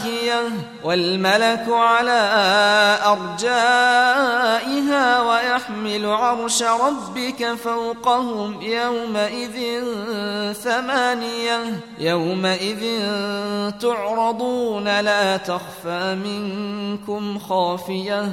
واهية والملك على أرجائها ويحمل عرش ربك فوقهم يومئذ ثمانية يومئذ تعرضون لا تخفى منكم خافية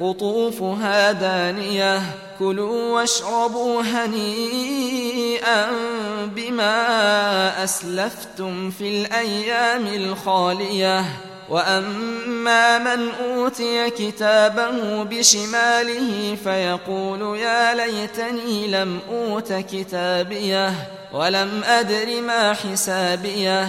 قطوفها دانية. كلوا واشربوا هنيئا بما أسلفتم في الأيام الخالية. وأما من أوتي كتابه بشماله فيقول يا ليتني لم أوت كتابيه ولم أدر ما حسابيه.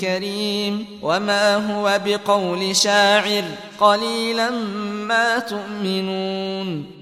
كريم وما هو بقول شاعر قليلا ما تؤمنون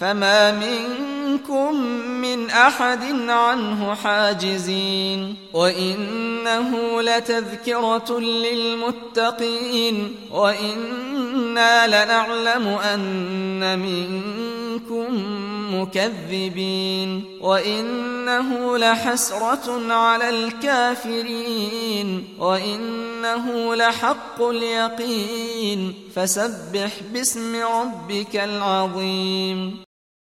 فما منكم من أحد عنه حاجزين وإنه لتذكرة للمتقين وإنا لنعلم أن منكم مكذبين وإنه لحسرة على الكافرين وإنه لحق اليقين فسبح باسم ربك العظيم